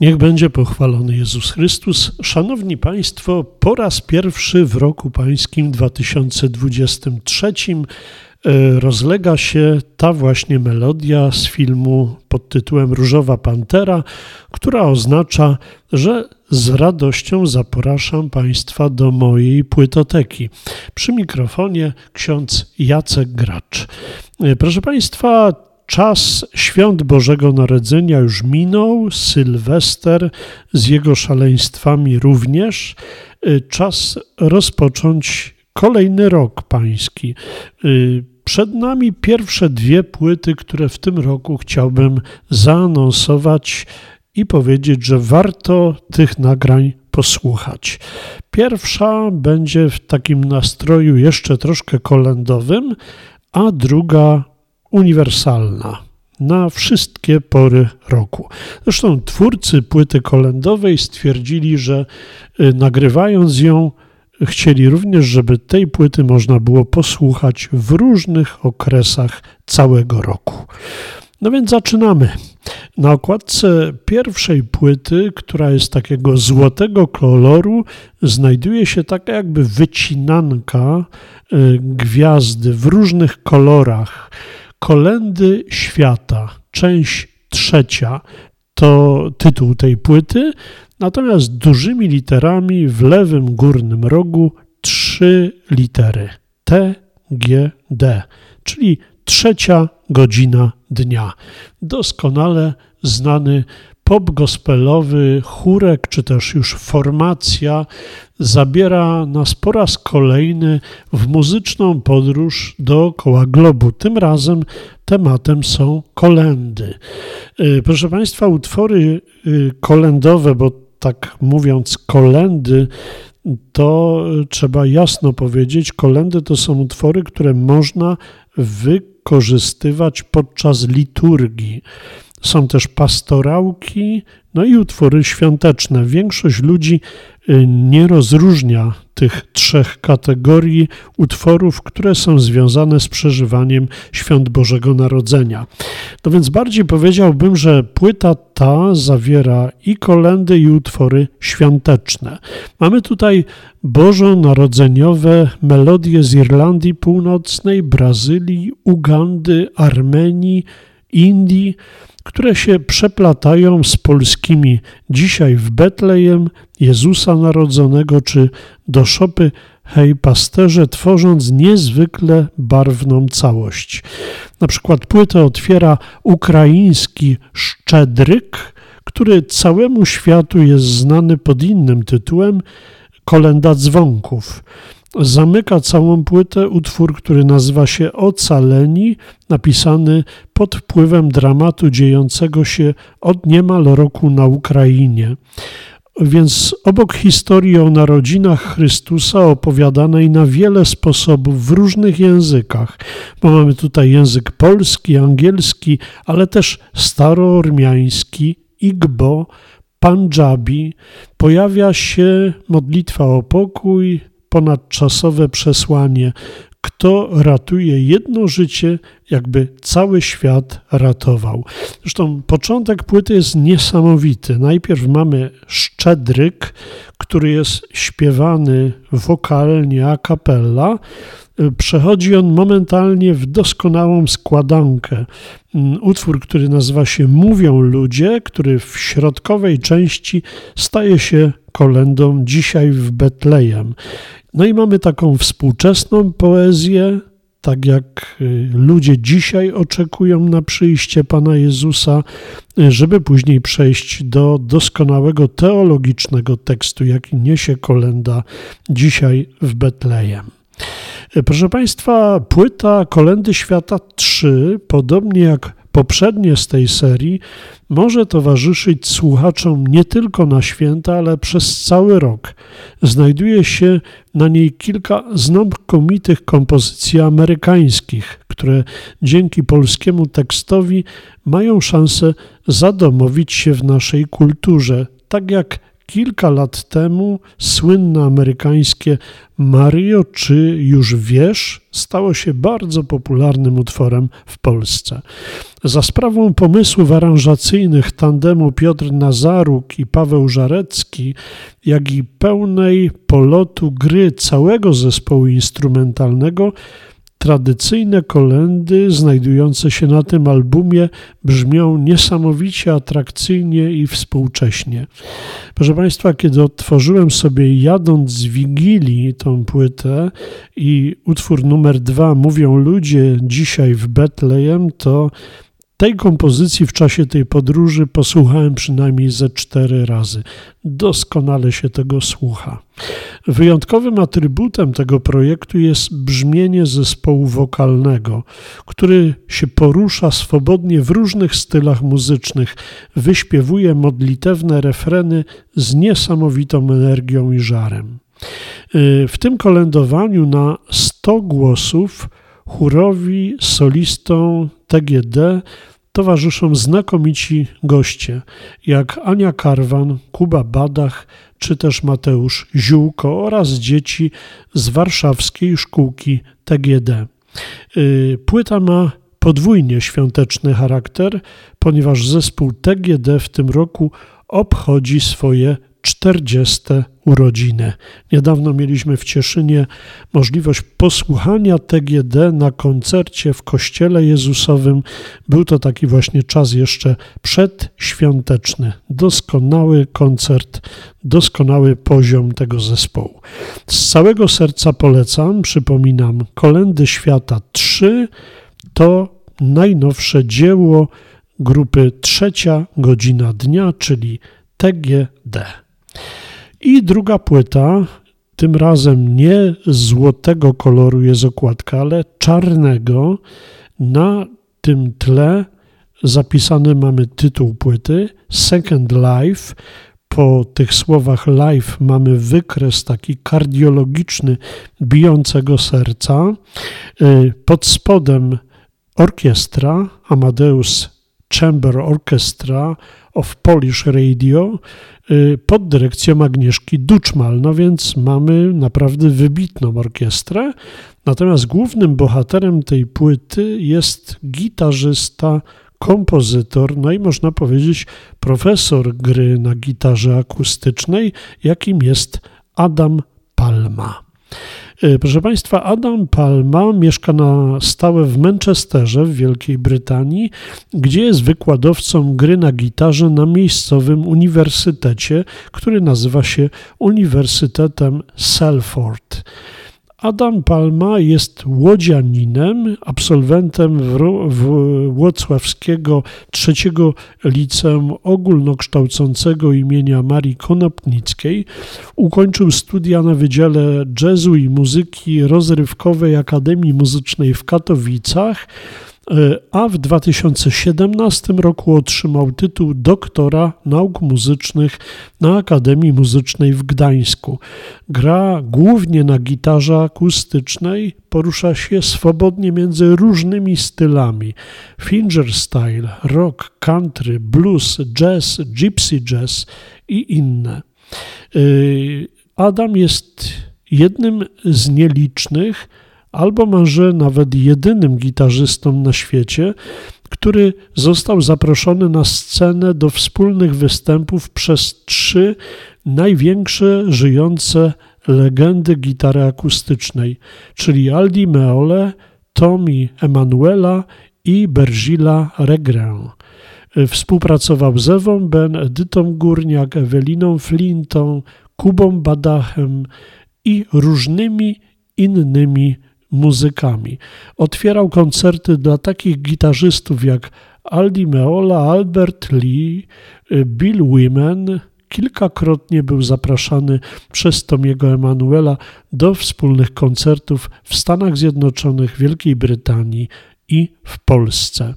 Niech będzie pochwalony Jezus Chrystus. Szanowni Państwo, po raz pierwszy w roku pańskim 2023 e, rozlega się ta właśnie melodia z filmu pod tytułem Różowa Pantera, która oznacza, że z radością zapraszam Państwa do mojej płytoteki. Przy mikrofonie ksiądz Jacek Gracz. E, proszę Państwa, Czas świąt Bożego Narodzenia już minął, Sylwester z jego szaleństwami również. Y, czas rozpocząć kolejny rok pański. Y, przed nami pierwsze dwie płyty, które w tym roku chciałbym zaanonsować i powiedzieć, że warto tych nagrań posłuchać. Pierwsza będzie w takim nastroju jeszcze troszkę kolędowym, a druga uniwersalna na wszystkie pory roku. Zresztą twórcy płyty kolendowej stwierdzili, że y, nagrywając ją, chcieli również, żeby tej płyty można było posłuchać w różnych okresach całego roku. No więc zaczynamy. Na okładce pierwszej płyty, która jest takiego złotego koloru, znajduje się taka jakby wycinanka y, gwiazdy w różnych kolorach. Kolendy Świata, część trzecia to tytuł tej płyty, natomiast dużymi literami w lewym górnym rogu trzy litery T, G, D, czyli trzecia godzina dnia. Doskonale znany pop gospelowy, chórek czy też już formacja zabiera nas po raz kolejny w muzyczną podróż dookoła globu. Tym razem tematem są kolendy. Y, proszę Państwa, utwory y, kolendowe, bo tak mówiąc, kolendy to trzeba jasno powiedzieć, kolendy to są utwory, które można wykorzystywać podczas liturgii. Są też pastorałki, no i utwory świąteczne. Większość ludzi y, nie rozróżnia tych trzech kategorii utworów, które są związane z przeżywaniem świąt Bożego Narodzenia. No więc bardziej powiedziałbym, że płyta ta zawiera i kolendy, i utwory świąteczne. Mamy tutaj bożonarodzeniowe melodie z Irlandii Północnej, Brazylii, Ugandy, Armenii, Indii, które się przeplatają z polskimi dzisiaj w Betlejem, Jezusa Narodzonego, czy do szopy Hej Pasterze, tworząc niezwykle barwną całość. Na przykład płytę otwiera ukraiński Szczedryk, który całemu światu jest znany pod innym tytułem Kolenda Dzwonków. Zamyka całą płytę utwór, który nazywa się Ocaleni, napisany pod wpływem dramatu dziejącego się od niemal roku na Ukrainie. Więc obok historii o narodzinach Chrystusa opowiadanej na wiele sposobów w różnych językach, bo mamy tutaj język polski, angielski, ale też staroormiański, Igbo, Pandżabi, pojawia się modlitwa o pokój, ponadczasowe przesłanie. Kto ratuje jedno życie, jakby cały świat ratował. Zresztą początek płyty jest niesamowity. Najpierw mamy szczedryk, który jest śpiewany wokalnie a cappella. Przechodzi on momentalnie w doskonałą składankę. Utwór, który nazywa się Mówią ludzie, który w środkowej części staje się kolendą dzisiaj w Betlejem. No i mamy taką współczesną poezję, tak jak y, ludzie dzisiaj oczekują na przyjście Pana Jezusa, y, żeby później przejść do doskonałego teologicznego tekstu, jaki niesie kolenda dzisiaj w Betlejem. Y, proszę Państwa, płyta Kolendy Świata 3, podobnie jak poprzednie z tej serii, może towarzyszyć słuchaczom nie tylko na święta, ale przez cały rok. Znajduje się na niej kilka znakomitych kompozycji amerykańskich, które dzięki polskiemu tekstowi mają szansę zadomowić się w naszej kulturze, tak jak kilka lat temu słynne amerykańskie Mario, czy już wiesz, stało się bardzo popularnym utworem w Polsce. Za sprawą pomysłów aranżacyjnych tandemu Piotr Nazaruk i Paweł Żarecki, jak i pełnej polotu gry całego zespołu instrumentalnego, Tradycyjne kolendy znajdujące się na tym albumie brzmią niesamowicie atrakcyjnie i współcześnie. Proszę Państwa, kiedy otworzyłem sobie jadąc z Wigilii tą płytę i utwór numer dwa mówią ludzie dzisiaj w Betlejem, to tej kompozycji w czasie tej podróży posłuchałem przynajmniej ze cztery razy. Doskonale się tego słucha. Wyjątkowym atrybutem tego projektu jest brzmienie zespołu wokalnego, który się porusza swobodnie w różnych stylach muzycznych, wyśpiewuje modlitewne refreny z niesamowitą energią i żarem. W tym kolędowaniu na 100 głosów chórowi solistom TGD towarzyszą znakomici goście, jak Ania Karwan, Kuba Badach czy też Mateusz Ziółko oraz dzieci z warszawskiej szkółki TGD. Y, płyta ma podwójnie świąteczny charakter, ponieważ zespół TGD w tym roku obchodzi swoje 40 urodziny. Niedawno mieliśmy w Cieszynie możliwość posłuchania TGD na koncercie w Kościele Jezusowym. Był to taki właśnie czas jeszcze przedświąteczny. Doskonały koncert, doskonały poziom tego zespołu. Z całego serca polecam, przypominam, Kolendy Świata 3 to najnowsze dzieło grupy Trzecia Godzina Dnia, czyli TGD. I druga płyta, tym razem nie złotego koloru jest okładka, ale czarnego. Na tym tle zapisany mamy tytuł płyty Second Life. Po tych słowach life mamy wykres taki kardiologiczny bijącego serca. Y, pod spodem orkiestra Amadeus Chamber Orchestra of Polish Radio y, pod dyrekcją Agnieszki Duczmal. No więc mamy naprawdę wybitną orkiestrę. Natomiast głównym bohaterem tej płyty jest gitarzysta, kompozytor, no i można powiedzieć profesor gry na gitarze akustycznej, jakim jest Adam Palma. E, proszę Państwa, Adam Palma mieszka na stałe w Manchesterze w Wielkiej Brytanii, gdzie jest wykładowcą gry na gitarze na miejscowym uniwersytecie, który nazywa się Uniwersytetem Salford. Adam Palma jest łodzianinem, absolwentem Włocławskiego trzeciego liceum ogólnokształcącego imienia Marii Konopnickiej. Ukończył studia na Wydziale Jazzu i Muzyki Rozrywkowej Akademii Muzycznej w Katowicach a w 2017 roku otrzymał tytuł doktora nauk muzycznych na Akademii Muzycznej w Gdańsku. Gra głównie na gitarze akustycznej, porusza się swobodnie między różnymi stylami: fingerstyle, rock, country, blues, jazz, gypsy jazz i inne. Y, Adam jest jednym z nielicznych, albo może nawet jedynym gitarzystą na świecie, który został zaproszony na scenę do wspólnych występów przez trzy największe żyjące legendy gitary akustycznej, czyli Aldi Meole, Tommy Emanuela i Berzila Regrę. Współpracował z Ewą Ben, Edytą Górniak, Eweliną Flintą, Kubą Badachem i różnymi innymi muzykami. Otwierał koncerty dla takich gitarzystów jak Aldi Meola, Albert Lee, Bill Wyman. Kilkakrotnie był zapraszany przez Tomiego Emanuela do wspólnych koncertów w Stanach Zjednoczonych, Wielkiej Brytanii i w Polsce.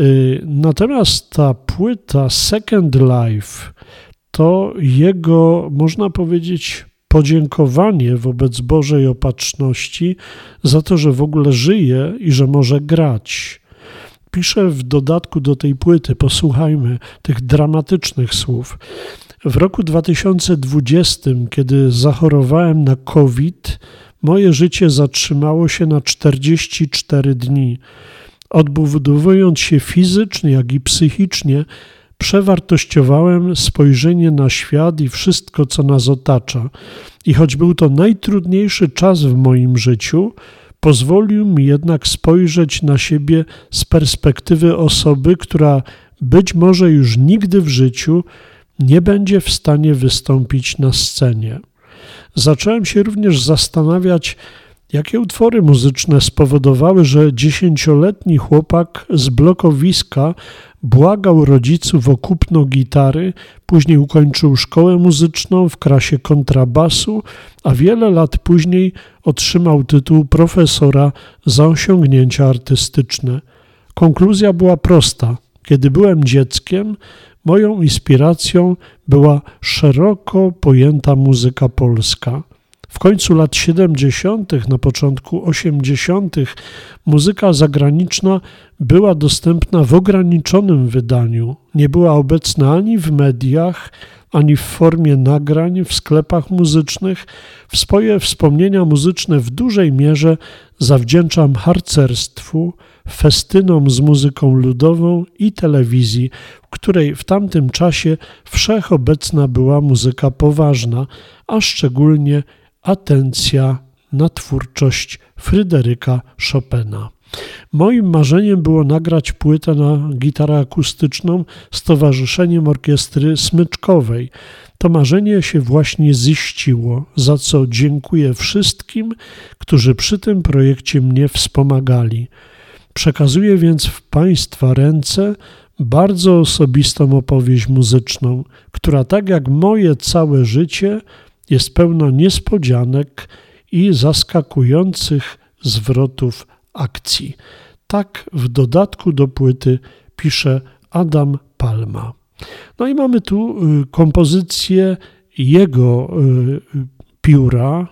Y, natomiast ta płyta Second Life to jego, można powiedzieć, podziękowanie wobec Bożej opatrzności za to, że w ogóle żyje i że może grać. Piszę w dodatku do tej płyty, posłuchajmy tych dramatycznych słów. W roku 2020, kiedy zachorowałem na COVID, moje życie zatrzymało się na 44 dni. Odbudowując się fizycznie, jak i psychicznie, przewartościowałem spojrzenie na świat i wszystko, co nas otacza. I choć był to najtrudniejszy czas w moim życiu, pozwolił mi jednak spojrzeć na siebie z perspektywy osoby, która być może już nigdy w życiu nie będzie w stanie wystąpić na scenie. Zacząłem się również zastanawiać, jakie utwory muzyczne spowodowały, że dziesięcioletni chłopak z blokowiska błagał rodziców o kupno gitary, później ukończył szkołę muzyczną w klasie kontrabasu, a wiele lat później otrzymał tytuł profesora za osiągnięcia artystyczne. Konkluzja była prosta. Kiedy byłem dzieckiem, moją inspiracją była szeroko pojęta muzyka polska. W końcu lat 70., na początku 80., muzyka zagraniczna była dostępna w ograniczonym wydaniu. Nie była obecna ani w mediach, ani w formie nagrań w sklepach muzycznych. W swoje wspomnienia muzyczne w dużej mierze zawdzięczam harcerstwu, festynom z muzyką ludową i telewizji, w której w tamtym czasie wszechobecna była muzyka poważna, a szczególnie atencja na twórczość Fryderyka Chopina. Moim marzeniem było nagrać płytę na gitarę akustyczną z Towarzyszeniem Orkiestry Smyczkowej. To marzenie się właśnie ziściło, za co dziękuję wszystkim, którzy przy tym projekcie mnie wspomagali. Przekazuję więc w Państwa ręce bardzo osobistą opowieść muzyczną, która tak jak moje całe życie jest pełna niespodzianek i zaskakujących zwrotów akcji. Tak w dodatku do płyty pisze Adam Palma. No i mamy tu y, kompozycję jego y, pióra,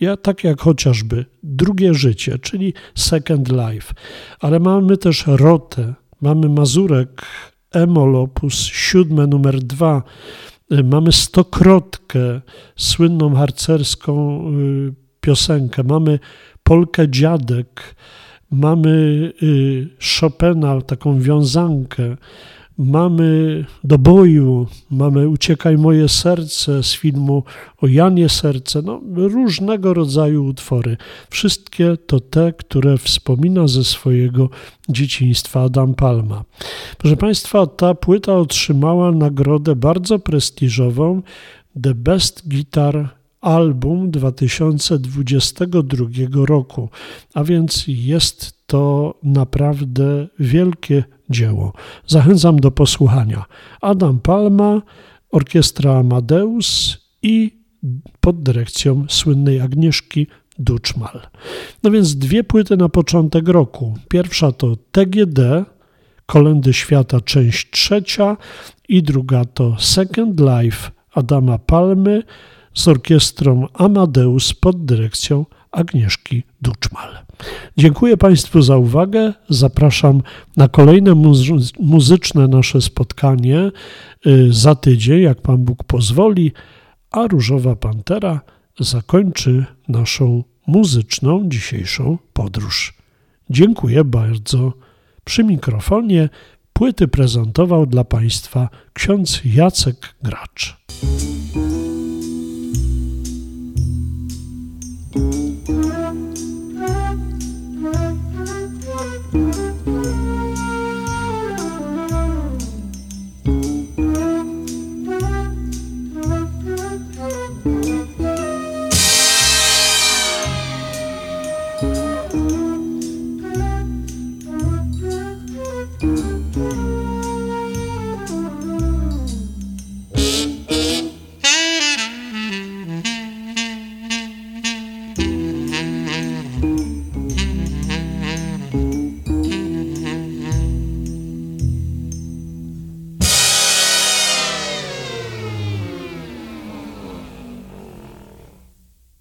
ja, tak jak chociażby Drugie Życie, czyli Second Life, ale mamy też Rotę, mamy Mazurek, Emol opus siódme numer dwa, Mamy stokrotkę, słynną harcerską y, piosenkę. Mamy Polkę Dziadek. Mamy y, Chopina, taką wiązankę. Mamy Do boju, mamy Uciekaj moje serce z filmu o Janie Serce, no, różnego rodzaju utwory. Wszystkie to te, które wspomina ze swojego dzieciństwa Adam Palma. Proszę Państwa, ta płyta otrzymała nagrodę bardzo prestiżową The Best Guitar Album 2022 roku, a więc jest to naprawdę wielkie dzieło. Zachęcam do posłuchania. Adam Palma, Orkiestra Amadeus i pod dyrekcją słynnej Agnieszki Duczmal. No więc dwie płyty na początek roku. Pierwsza to TGD, Kolendy Świata, część trzecia i druga to Second Life Adama Palmy z orkiestrą Amadeus pod dyrekcją Agnieszki Duczmal. Dziękuję Państwu za uwagę. Zapraszam na kolejne muzyczne nasze spotkanie y, za tydzień, jak Pan Bóg pozwoli, a Różowa Pantera zakończy naszą muzyczną dzisiejszą podróż. Dziękuję bardzo. Przy mikrofonie płyty prezentował dla Państwa ksiądz Jacek Gracz.